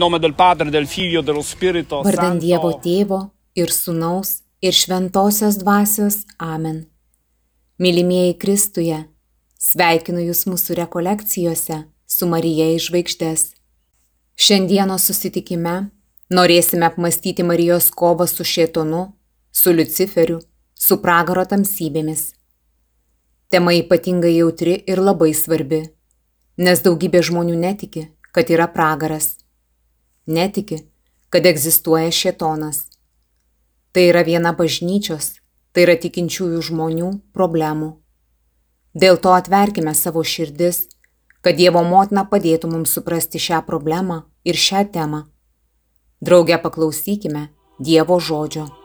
Nome del Padre, del Figlio, dello Spirito Vardan Santo. Dievo Tėvo ir Sūnaus ir Šventosios Dvasios. Amen. Mylimieji Kristuje, sveikinu Jūs mūsų rekolekcijose su Marija iš žvaigždės. Šiandienos susitikime norėsime apmastyti Marijos kovą su Šėtonu, su Luciferiu, su pragaro tamsybėmis. Tema ypatingai jautri ir labai svarbi, nes daugybė žmonių netiki, kad yra pragaras netiki, kad egzistuoja šėtonas. Tai yra viena bažnyčios, tai yra tikinčiųjų žmonių problemų. Dėl to atverkime savo širdis, kad Dievo motina padėtų mums suprasti šią problemą ir šią temą. Drauge paklausykime Dievo žodžio.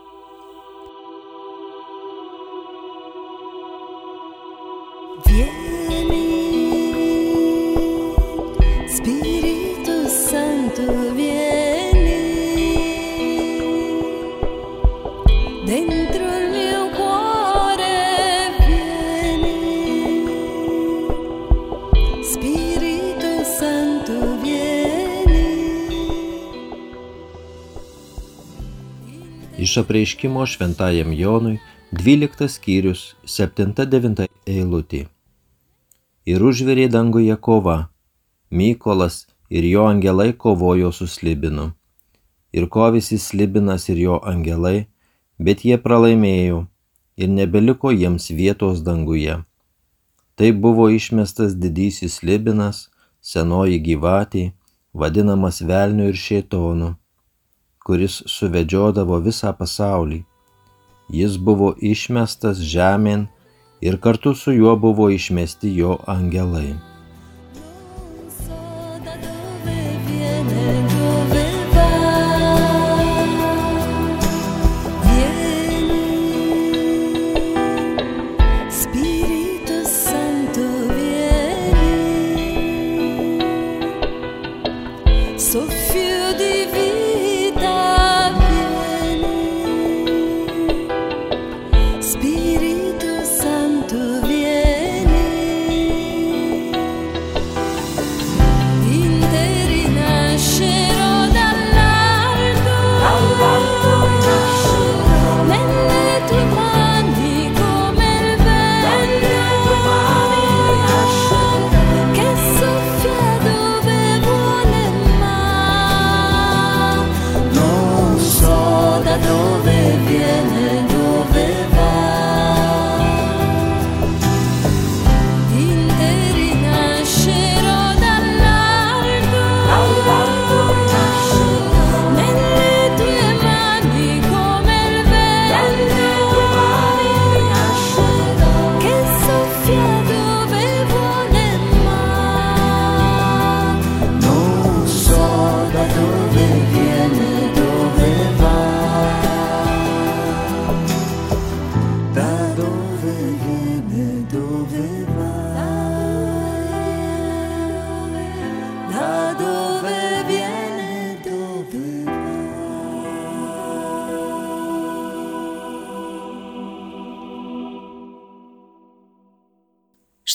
Iš apreiškimo šventajam Jonui 12 skyrius 7-9 eilutė. Ir užvirė danguje kova. Mykolas ir jo angelai kovojo su slibinu. Ir kovėsi slibinas ir jo angelai, bet jie pralaimėjo ir nebeliko jiems vietos danguje. Tai buvo išmestas didysis slibinas, senoji gyvatė, vadinamas velniu ir šėtonu, kuris suvedžiodavo visą pasaulį. Jis buvo išmestas žemėn ir kartu su juo buvo išmesti jo angelai.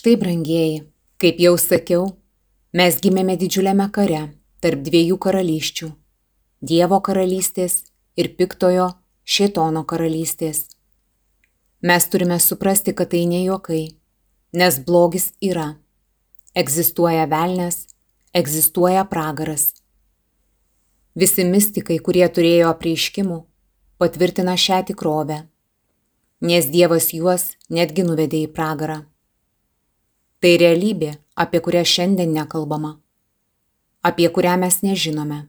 Štai, brangieji, kaip jau sakiau, mes gimėme didžiuliame kare tarp dviejų karalysčių - Dievo karalystės ir piktojo Šėtono karalystės. Mes turime suprasti, kad tai ne juokai, nes blogis yra. Egzistuoja velnės, egzistuoja pragaras. Visi mystikai, kurie turėjo apreiškimų, patvirtina šią tikrovę, nes Dievas juos netgi nuvedė į pragarą. Tai realybė, apie kurią šiandien nekalbama, apie kurią mes nežinome.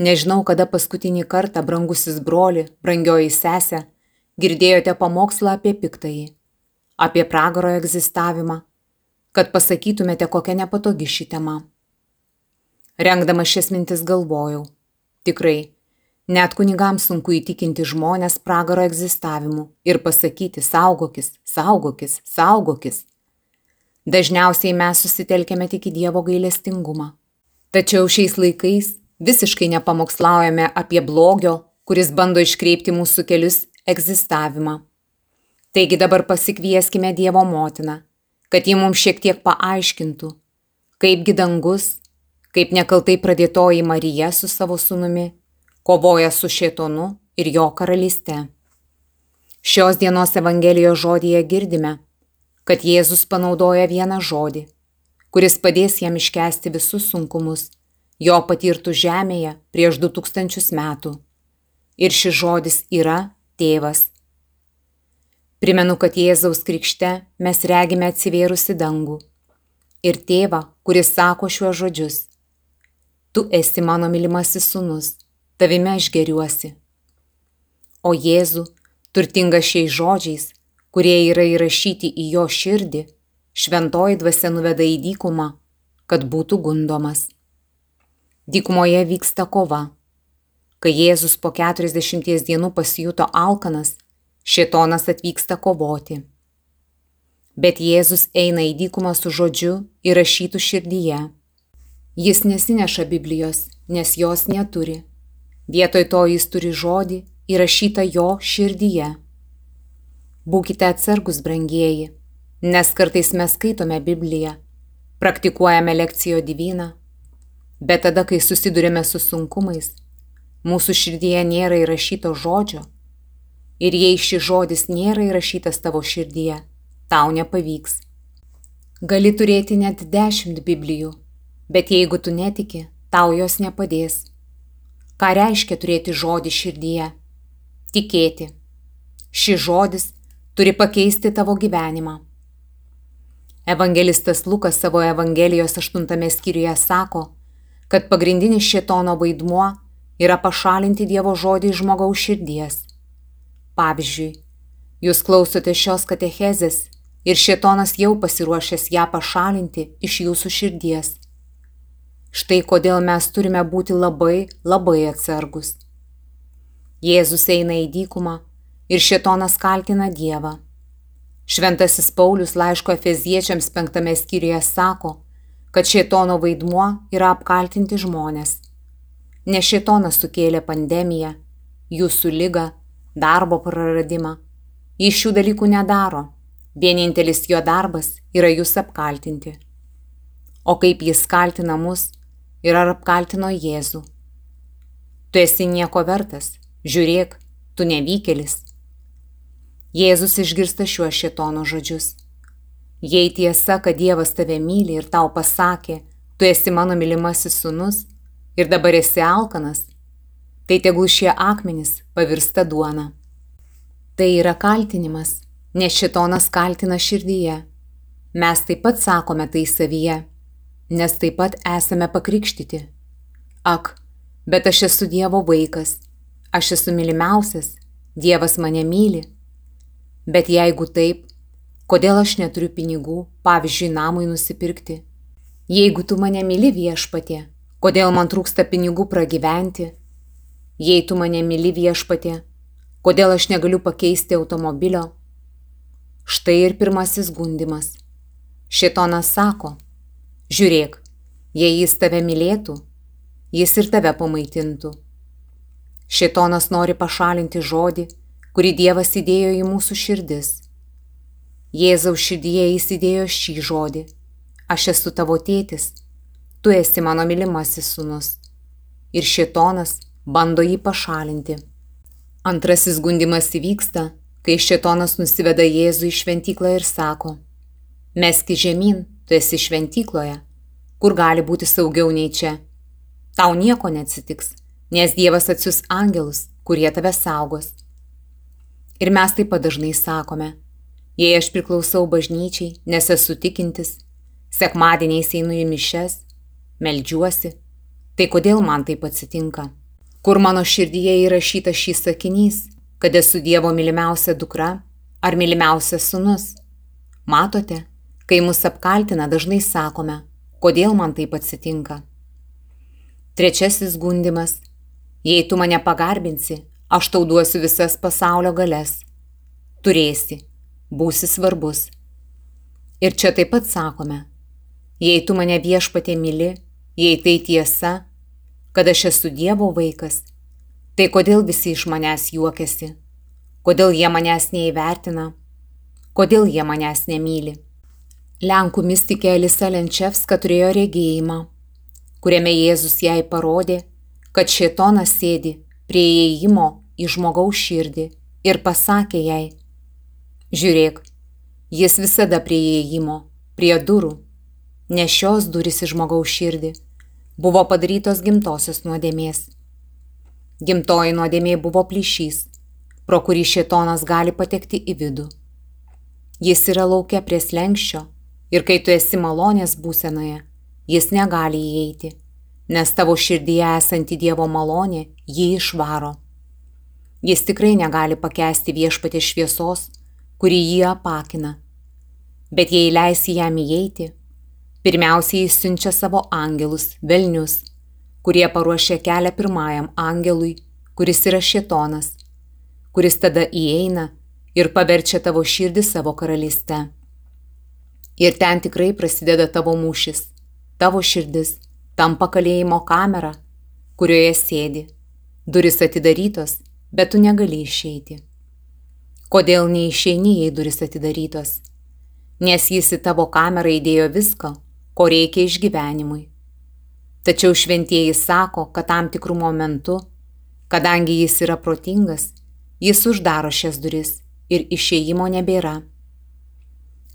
Nežinau, kada paskutinį kartą, brangusis broli, brangioji sesė, girdėjote pamokslą apie piktąjį, apie pragaro egzistavimą, kad pasakytumėte, kokia nepatogi ši tema. Rengdama šias mintis galvojau, tikrai, net kunigams sunku įtikinti žmonės pragaro egzistavimu ir pasakyti saugokis, saugokis, saugokis. Dažniausiai mes susitelkėme tik į Dievo gailestingumą. Tačiau šiais laikais visiškai nepamokslaujame apie blogio, kuris bando iškreipti mūsų kelius egzistavimą. Taigi dabar pasikvieskime Dievo motiną, kad ji mums šiek tiek paaiškintų, kaipgi dangus, kaip nekaltai pradėtoji Marija su savo sunumi, kovoja su šėtonu ir jo karalyste. Šios dienos Evangelijos žodėje girdime, kad Jėzus panaudoja vieną žodį, kuris padės jam iškesti visus sunkumus, jo patirtų žemėje prieš du tūkstančius metų. Ir šis žodis yra tėvas. Primenu, kad Jėzaus krikšte mes regime atsivėrusi dangų. Ir tėvą, kuris sako šiuos žodžius. Tu esi mano mylimasis sunus, tavime aš geriuosi. O Jėzu, turtingas šiais žodžiais, kurie yra įrašyti į jo širdį, šventoji dvasia nuveda į dykumą, kad būtų gundomas. Dykumoje vyksta kova. Kai Jėzus po 40 dienų pasijuto alkanas, šėtonas atvyksta kovoti. Bet Jėzus eina į dykumą su žodžiu įrašytų širdyje. Jis nesineša Biblijos, nes jos neturi. Vietoj to jis turi žodį įrašytą jo širdyje. Būkite atsargus, brangieji, nes kartais mes skaitome Bibliją, praktikuojame lekcijo divyną, bet tada, kai susidurime su sunkumais, mūsų širdyje nėra įrašyto žodžio ir jei šis žodis nėra įrašytas tavo širdyje, tau nepavyks. Gali turėti net dešimt Biblijų, bet jeigu tu netiki, tau jos nepadės. Ką reiškia turėti žodį širdyje? Tikėti. Šis žodis turi pakeisti tavo gyvenimą. Evangelistas Lukas savo Evangelijos aštuntame skyriuje sako, kad pagrindinis šėtono vaidmuo yra pašalinti Dievo žodį iš žmogaus širdies. Pavyzdžiui, jūs klausote šios katechezės ir šėtonas jau pasiruošęs ją pašalinti iš jūsų širdies. Štai kodėl mes turime būti labai, labai atsargus. Jėzus eina į dykumą ir šėtonas kaltina Dievą. Šventasis Paulius laiško Efeziečiams penktame skyriuje sako, kad šėtono vaidmuo yra apkaltinti žmonės. Ne šėtonas sukėlė pandemiją, jūsų lygą, darbo praradimą. Jis šių dalykų nedaro. Vienintelis jo darbas yra jūs apkaltinti. O kaip jis kaltina mus ir ar apkaltino Jėzų? Tu esi nieko vertas, žiūrėk, tu nevykėlis, Jėzus išgirsta šiuos šitono žodžius. Jei tiesa, kad Dievas tave myli ir tau pasakė, tu esi mano mylimasis sunus ir dabar esi alkanas, tai tegul šie akmenys pavirsta duona. Tai yra kaltinimas, nes šitonas kaltina širdyje. Mes taip pat sakome tai savyje, nes taip pat esame pakrikštyti. Ak, bet aš esu Dievo vaikas, aš esu mylimiausias, Dievas mane myli Bet jeigu taip, kodėl aš neturiu pinigų, pavyzdžiui, namui nusipirkti? Jeigu tu mane myli viešpatė, kodėl man trūksta pinigų pragyventi? Jei tu mane myli viešpatė, kodėl aš negaliu pakeisti automobilio? Štai ir pirmasis gundimas. Šitonas sako, žiūrėk, jei jis tave mylėtų, jis ir tave pamaitintų. Šitonas nori pašalinti žodį, kurį Dievas įdėjo į mūsų širdis. Jėzaus širdyje įsidėjo šį žodį. Aš esu tavo tėtis, tu esi mano mylimasis sunus. Ir šitonas bando jį pašalinti. Antrasis gundimas įvyksta, kai šitonas nusiveda Jėzų į šventyklą ir sako, meski žemyn, tu esi šventykloje, kur gali būti saugiau nei čia. Tau nieko neatsitiks, nes Dievas atsius angelus, kurie tave saugos. Ir mes taip pat dažnai sakome, jei aš priklausau bažnyčiai, nes esu tikintis, sekmadieniais einu į mišes, meldžiuosi, tai kodėl man taip atsitinka? Kur mano širdyje įrašytas šis sakinys, kad esu Dievo mylimiausia dukra ar mylimiausias sunus? Matote, kai mus apkaltina, dažnai sakome, kodėl man taip atsitinka. Trečiasis gundimas. Jei tu mane pagarbinsi, aš tau duosiu visas pasaulio galės. Turėsi, būsi svarbus. Ir čia taip pat sakome, jei tu mane viešpatė myli, jei tai tiesa, kad aš esu Dievo vaikas, tai kodėl visi iš manęs juokiasi, kodėl jie manęs neįvertina, kodėl jie manęs nemyli. Lenkų mystikė Elisa Lenčevska turėjo regėjimą, kuriame Jėzus jai parodė, kad šėtonas sėdi prie įėjimo į žmogaus širdį ir pasakė jai, žiūrėk, jis visada prie įėjimo, prie durų, nes šios durys į žmogaus širdį buvo padarytos gimtosios nuodėmės. Gimtoji nuodėmė buvo plyšys, pro kurį šėtonas gali patekti į vidų. Jis yra laukia prie slengščio ir kai tu esi malonės būsenoje, jis negali įeiti, nes tavo širdyje esanti Dievo malonė jį išvaro. Jis tikrai negali pakęsti viešpatė šviesos, kuri jį apakina. Bet jei leisi jam įeiti, pirmiausiai jis siunčia savo angelus, velnius, kurie paruošia kelią pirmajam angelui, kuris yra šėtonas, kuris tada įeina ir paverčia tavo širdį savo karalystę. Ir ten tikrai prasideda tavo mūšis, tavo širdis tampa kalėjimo kamera, kurioje sėdi. Duris atidarytos, bet tu negali išeiti. Kodėl neišeini, jei duris atidarytos? Nes jis į tavo kamerą įdėjo viską, ko reikia išgyvenimui. Tačiau šventieji sako, kad tam tikrų momentų, kadangi jis yra protingas, jis uždaro šias duris ir išėjimo nebėra.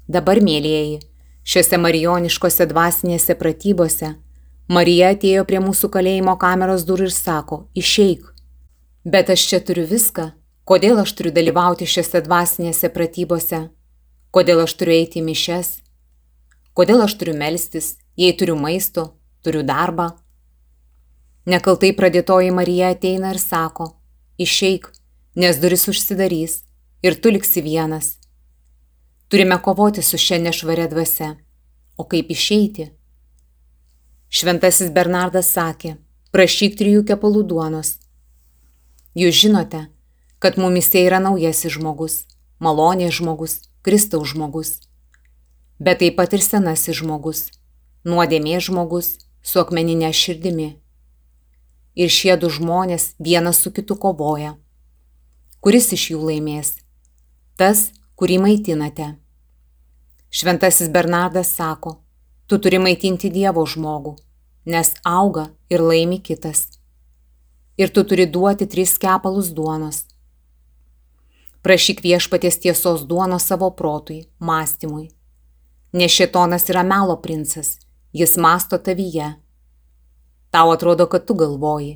Dabar, mėlyjeji, šiuose marijoniškose dvasinėse pratybose Marija atėjo prie mūsų kalėjimo kameros durų ir sako, išeik. Bet aš čia turiu viską, kodėl aš turiu dalyvauti šiuose dvasinėse pratybose, kodėl aš turiu eiti į mišes, kodėl aš turiu melstis, jei turiu maisto, turiu darbą. Nekaltai pradėtoji Marija ateina ir sako, išeik, nes duris užsidarys ir tu liksi vienas. Turime kovoti su šia nešvaria dvasia. O kaip išeiti? Šventasis Bernardas sakė, prašyk trijų kepalų duonos. Jūs žinote, kad mumise yra naujasis žmogus, malonės žmogus, Kristaus žmogus, bet taip pat ir senasis žmogus, nuodėmė žmogus su akmeninė širdimi. Ir šie du žmonės vienas su kitu kovoja. Kuris iš jų laimės? Tas, kurį maitinate. Šventasis Bernardas sako, tu turi maitinti Dievo žmogų, nes auga ir laimi kitas. Ir tu turi duoti tris kepalus duonos. Prašyk viešpaties tiesos duonos savo protui, mąstymui. Nes šitonas yra melo princas, jis masto tavyje. Tau atrodo, kad tu galvoji,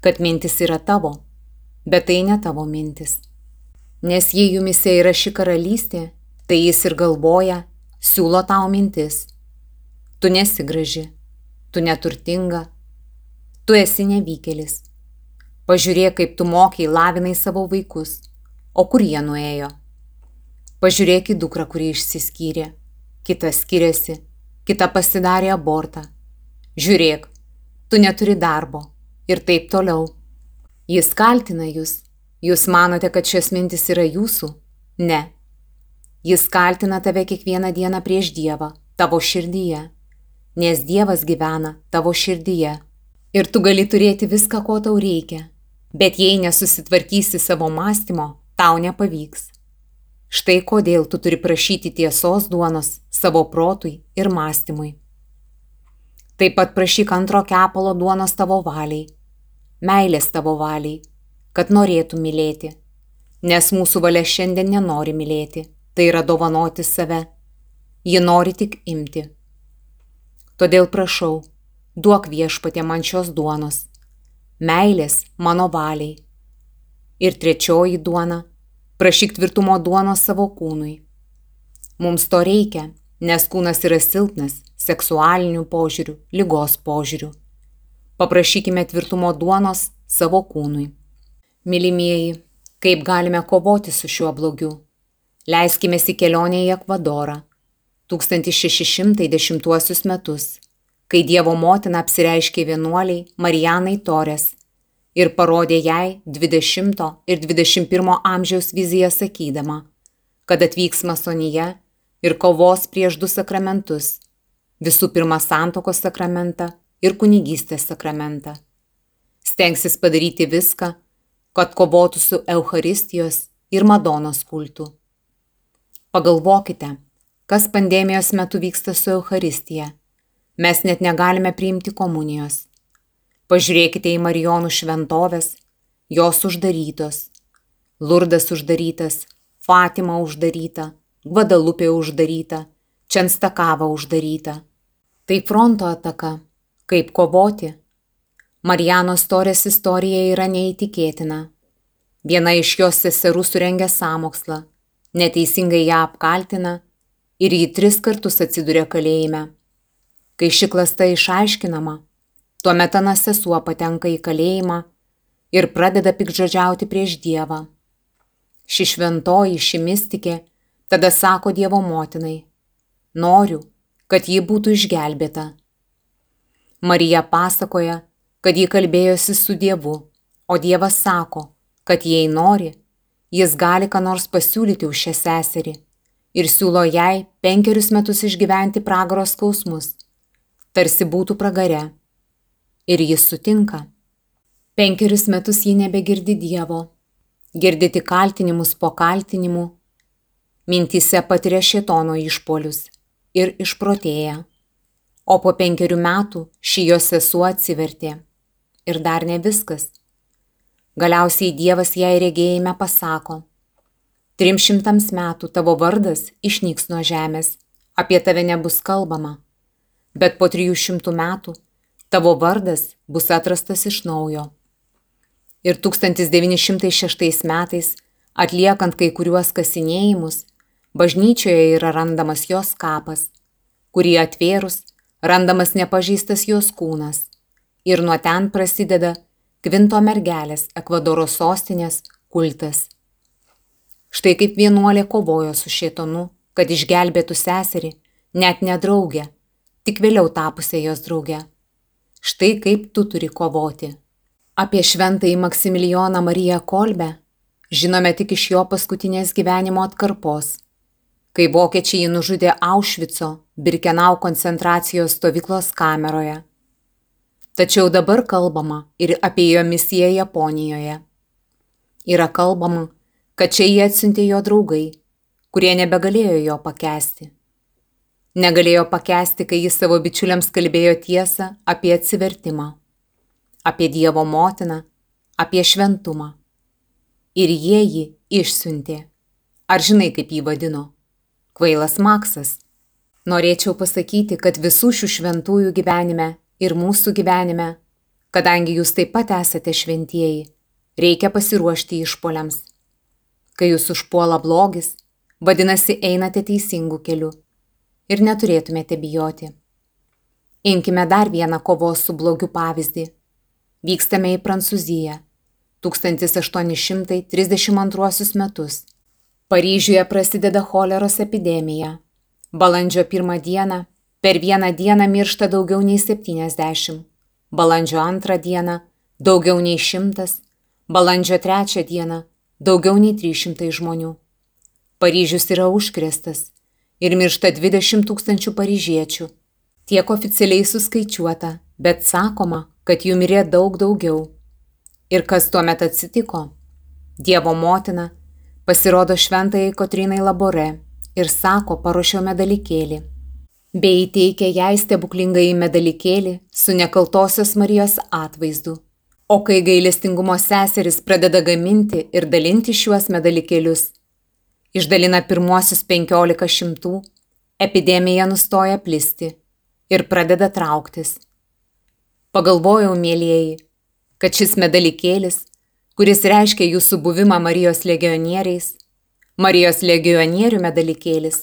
kad mintis yra tavo, bet tai ne tavo mintis. Nes jei jumise yra ši karalystė, tai jis ir galvoja, siūlo tau mintis. Tu nesi graži, tu neturtinga, tu esi nevykėlis. Pažiūrėk, kaip tu mokiai lavinai savo vaikus, o kur jie nuėjo. Pažiūrėk į dukrą, kuri išsiskyrė, kita skiriasi, kita pasidarė abortą. Žiūrėk, tu neturi darbo ir taip toliau. Jis kaltina jūs. Jūs manote, kad šios mintis yra jūsų? Ne. Jis kaltina tave kiekvieną dieną prieš Dievą, tavo širdyje, nes Dievas gyvena tavo širdyje. Ir tu gali turėti viską, ko tau reikia, bet jei nesusitvarkysi savo mąstymo, tau nepavyks. Štai kodėl tu turi prašyti tiesos duonos savo protui ir mąstymui. Taip pat prašyk antro kepalo duonos tavo valiai, meilės tavo valiai, kad norėtų mylėti. Nes mūsų valia šiandien nenori mylėti, tai yra dovanoti save. Ji nori tik imti. Todėl prašau, duok viešpatė man šios duonos, meilės mano valiai. Ir trečioji duona - prašyk tvirtumo duonos savo kūnui. Mums to reikia, nes kūnas yra silpnas seksualinių požiūrių, lygos požiūrių. Paprašykime tvirtumo duonos savo kūnui. Mylimieji, kaip galime kovoti su šiuo blogiu? Leiskime į kelionę į Ekvadorą 1610 metus, kai Dievo motina apsireiškė vienuoliai Marijanai Torės ir parodė jai 20 ir 21 amžiaus viziją sakydama, kad atvyks masonija ir kovos prieš du sakramentus - visų pirma santokos sakramentą ir kunigystės sakramentą. Stengsis padaryti viską, kad kovotų su Eucharistijos ir Madonos kultu. Pagalvokite, kas pandemijos metu vyksta su Eucharistija. Mes net negalime priimti komunijos. Pažiūrėkite į Marijonų šventovės, jos uždarytos. Lurdas uždarytas, Fatima uždaryta, Gvadalupė uždaryta, Čenstakava uždaryta. Tai fronto ataka. Kaip kovoti? Marijanos torės istorija yra neįtikėtina. Viena iš jos seserų surengia sąmokslą, neteisingai ją apkaltina ir ji tris kartus atsiduria kalėjime. Kai ši klasta išaiškinama, tuomet ana sesuo patenka į kalėjimą ir pradeda pikžodžiauti prieš Dievą. Ši šventoji, ši mystikė tada sako Dievo motinai, noriu, kad ji būtų išgelbėta. Marija pasakoja, kad ji kalbėjosi su Dievu, o Dievas sako, kad jei nori, jis gali ką nors pasiūlyti už šią seserį ir siūlo jai penkerius metus išgyventi pragaro skausmus, tarsi būtų pragare. Ir jis sutinka. Penkerius metus ji nebegirdi Dievo, girdi tik kaltinimus po kaltinimų, mintise patiria šėtono išpolius ir išprotėja. O po penkerių metų ši jos sesuo atsivertė. Ir dar ne viskas. Galiausiai Dievas jai regėjime pasako, trim šimtams metų tavo vardas išnyks nuo žemės, apie tave nebus kalbama, bet po trijų šimtų metų tavo vardas bus atrastas iš naujo. Ir 1906 metais, atliekant kai kuriuos kasinėjimus, bažnyčioje yra randamas jos kapas, kurį atvėrus randamas nepažįstas jos kūnas. Ir nuo ten prasideda Kvinto mergelės Ekvadoro sostinės kultas. Štai kaip vienuolė kovojo su šėtonu, kad išgelbėtų seserį, net nedraugę, tik vėliau tapusią jos draugę. Štai kaip tu turi kovoti. Apie šventąjį Maksimilijoną Mariją Kolbę žinome tik iš jo paskutinės gyvenimo atkarpos, kai vokiečiai jį nužudė Aušvico Birkenau koncentracijos stovyklos kameroje. Tačiau dabar kalbama ir apie jo misiją Japonijoje. Yra kalbama, kad čia jį atsiuntė jo draugai, kurie nebegalėjo jo pakesti. Negalėjo pakesti, kai jis savo bičiuliams kalbėjo tiesą apie atsivertimą, apie Dievo motiną, apie šventumą. Ir jie jį išsiuntė. Ar žinai, kaip jį vadino? Kvailas Maksas. Norėčiau pasakyti, kad visų šių šventųjų gyvenime ir mūsų gyvenime, kadangi jūs taip pat esate šventieji, reikia pasiruošti išpoliams. Kai jūs užpuola blogis, vadinasi, einate teisingų kelių ir neturėtumėte bijoti. Imkime dar vieną kovos su blogiu pavyzdį. Vykstame į Prancūziją 1832 metus. Paryžiuje prasideda choleros epidemija. Balandžio pirmą dieną per vieną dieną miršta daugiau nei 70. Balandžio antrą dieną daugiau nei 100. Balandžio trečią dieną daugiau nei 300 žmonių. Paryžius yra užkrestas ir miršta 20 tūkstančių paryžiečių. Tiek oficialiai suskaičiuota, bet sakoma, kad jų mirė daug daugiau. Ir kas tuomet atsitiko? Dievo motina pasirodo šventai Kotrinai Labore ir sako, paruošiau medalikėlį. Bei įteikia jai stebuklingai medalikėlį su nekaltosios Marijos atvaizdu. O kai gailestingumo seseris pradeda gaminti ir dalinti šiuos medalikėlius, išdalina pirmuosius penkiolika šimtų, epidemija nustoja plisti ir pradeda trauktis. Pagalvojau, mėlyjeji, kad šis medalikėlis, kuris reiškia jūsų buvimą Marijos legionieriais, Marijos legionierių medalikėlis,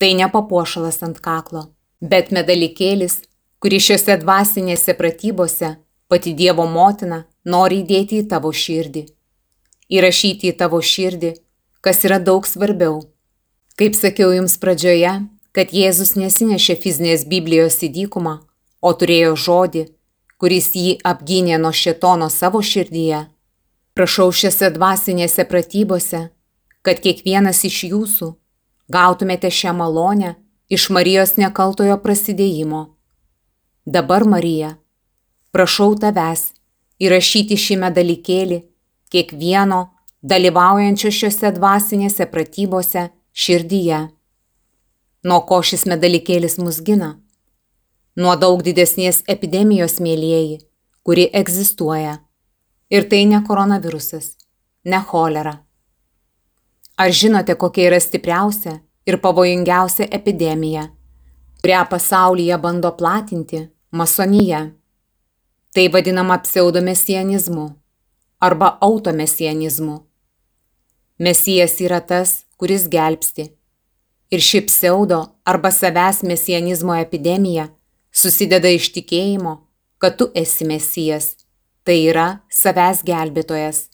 tai ne papuošalas ant kaklo, bet medalikėlis, kurį šiuose dvasinėse pratybose pati Dievo motina nori įdėti į tavo širdį. Įrašyti į tavo širdį, kas yra daug svarbiau. Kaip sakiau jums pradžioje, kad Jėzus nesinešė fizinės Biblijos į dykumą, o turėjo žodį, kuris jį apgynė nuo šetono savo širdyje. Prašau šiose dvasinėse pratybose, kad kiekvienas iš jūsų gautumėte šią malonę iš Marijos nekaltojo prasidėjimo. Dabar, Marija, prašau tavęs įrašyti šį medalikėlį kiekvieno dalyvaujančio šiuose dvasinėse pratybose širdyje. Nuo ko šis medalikėlis mus gina? Nuo daug didesnės epidemijos mėlyjeji, kuri egzistuoja. Ir tai ne koronavirusas, ne cholera. Ar žinote, kokia yra stipriausia ir pavojingiausia epidemija, kurią pasaulyje bando platinti masonija? Tai vadinama pseudomesianizmu arba automesianizmu. Mesijas yra tas, kuris gelbsti. Ir ši pseudo arba savęs mesianizmo epidemija susideda iš tikėjimo, kad tu esi mesijas, tai yra savęs gelbėtojas.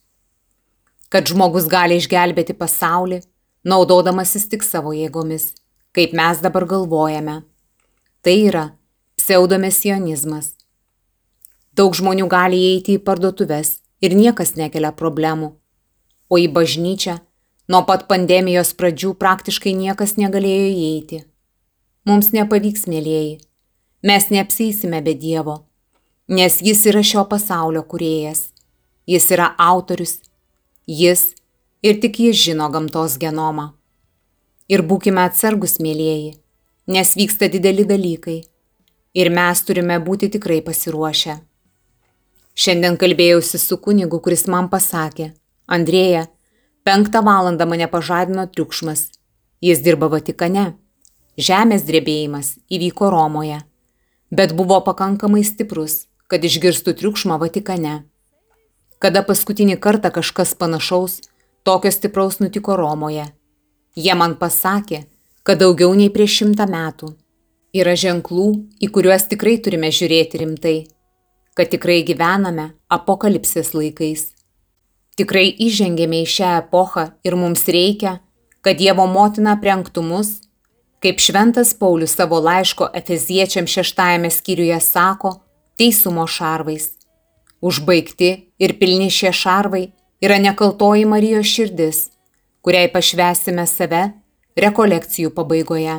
Kad žmogus gali išgelbėti pasaulį, naudodamasis tik savo jėgomis, kaip mes dabar galvojame. Tai yra pseudomesianizmas. Daug žmonių gali įeiti į parduotuves ir niekas nekelia problemų. O į bažnyčią nuo pat pandemijos pradžių praktiškai niekas negalėjo įeiti. Mums nepavyks, mėlyjeji. Mes neapsėsime be Dievo, nes Jis yra šio pasaulio kuriejas. Jis yra autorius. Jis ir tik Jis žino gamtos genomą. Ir būkime atsargus, mėlyjeji, nes vyksta dideli dalykai. Ir mes turime būti tikrai pasiruošę. Šiandien kalbėjausi su kunigu, kuris man pasakė, Andrėja, penktą valandą mane pažadino triukšmas. Jis dirba Vatikane. Žemės drebėjimas įvyko Romoje, bet buvo pakankamai stiprus, kad išgirstų triukšmą Vatikane. Kada paskutinį kartą kažkas panašaus, tokio stipraus nutiko Romoje. Jie man pasakė, kad daugiau nei prieš šimtą metų. Yra ženklų, į kuriuos tikrai turime žiūrėti rimtai kad tikrai gyvename apokalipsės laikais. Tikrai įžengėme į šią epochą ir mums reikia, kad Dievo motina prenktų mus, kaip šventas Paulius savo laiško Efeziečiam šeštajame skyriuje sako, teisumo šarvais. Užbaigti ir pilni šie šarvai yra nekaltoji Marijos širdis, kuriai pašvesime save rekolekcijų pabaigoje.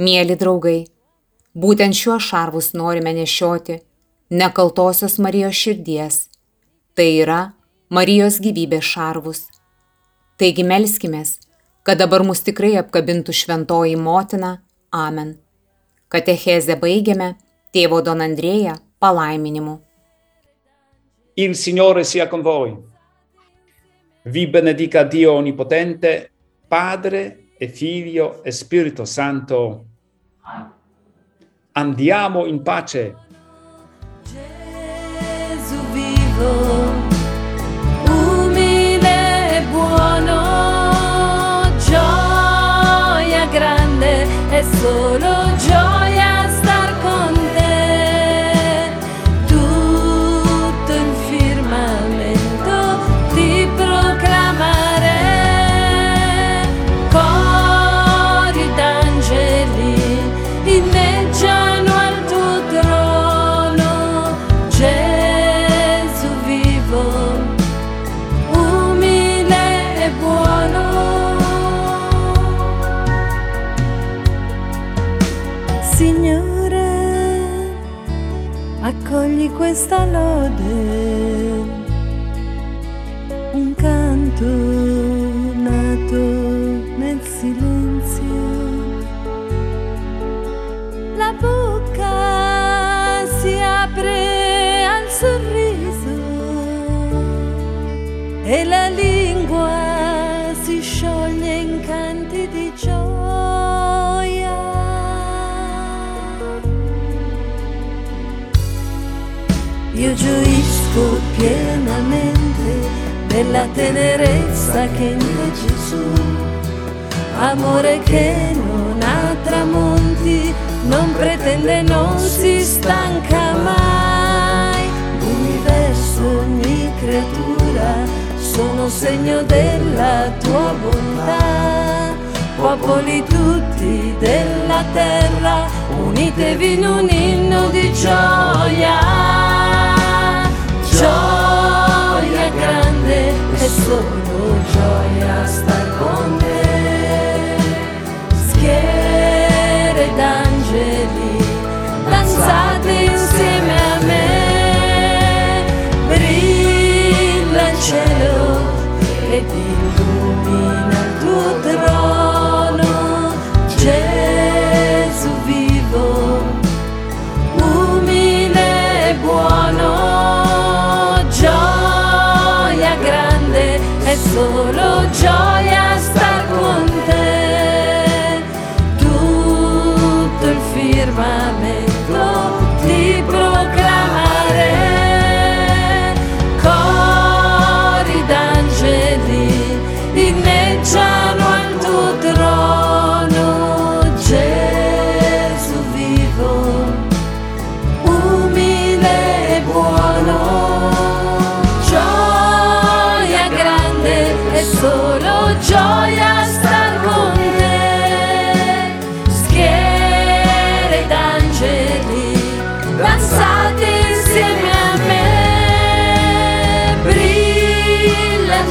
Mėly draugai, būtent šiuos šarvus norime nešioti nekaltosios Marijos širdies, tai yra Marijos gyvybės šarvus. Taigi melskimės, kad dabar mus tikrai apkabintų šventoji motina, amen. Katechezę baigiame tėvo Don Andrėja palaiminimu. Il Signore sia con voi. Vi benedica Dio Onnipotente, Padre e Figlio e Spirito Santo. Andiamo in pace. Gesù vivo, buono, gioia grande è solo gioia Io gioisco pienamente della tenerezza che in te Gesù, amore che non ha tramonti, non pretende, non si stanca mai. L'universo, ogni creatura, sono segno della tua bontà. Popoli tutti della terra, unitevi in un inno di gioia. Gioia grande è solo gioia star con te. Schiere d'angeli, danzate insieme a me. Brilla il cielo ed illumina il tuo trono.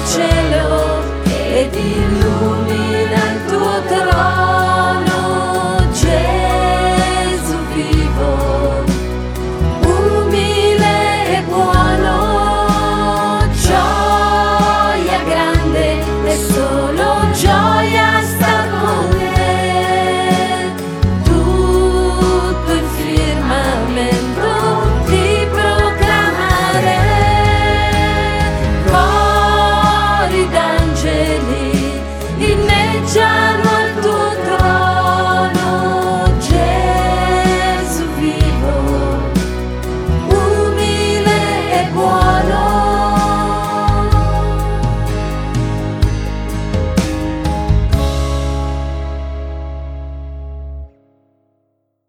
celor e din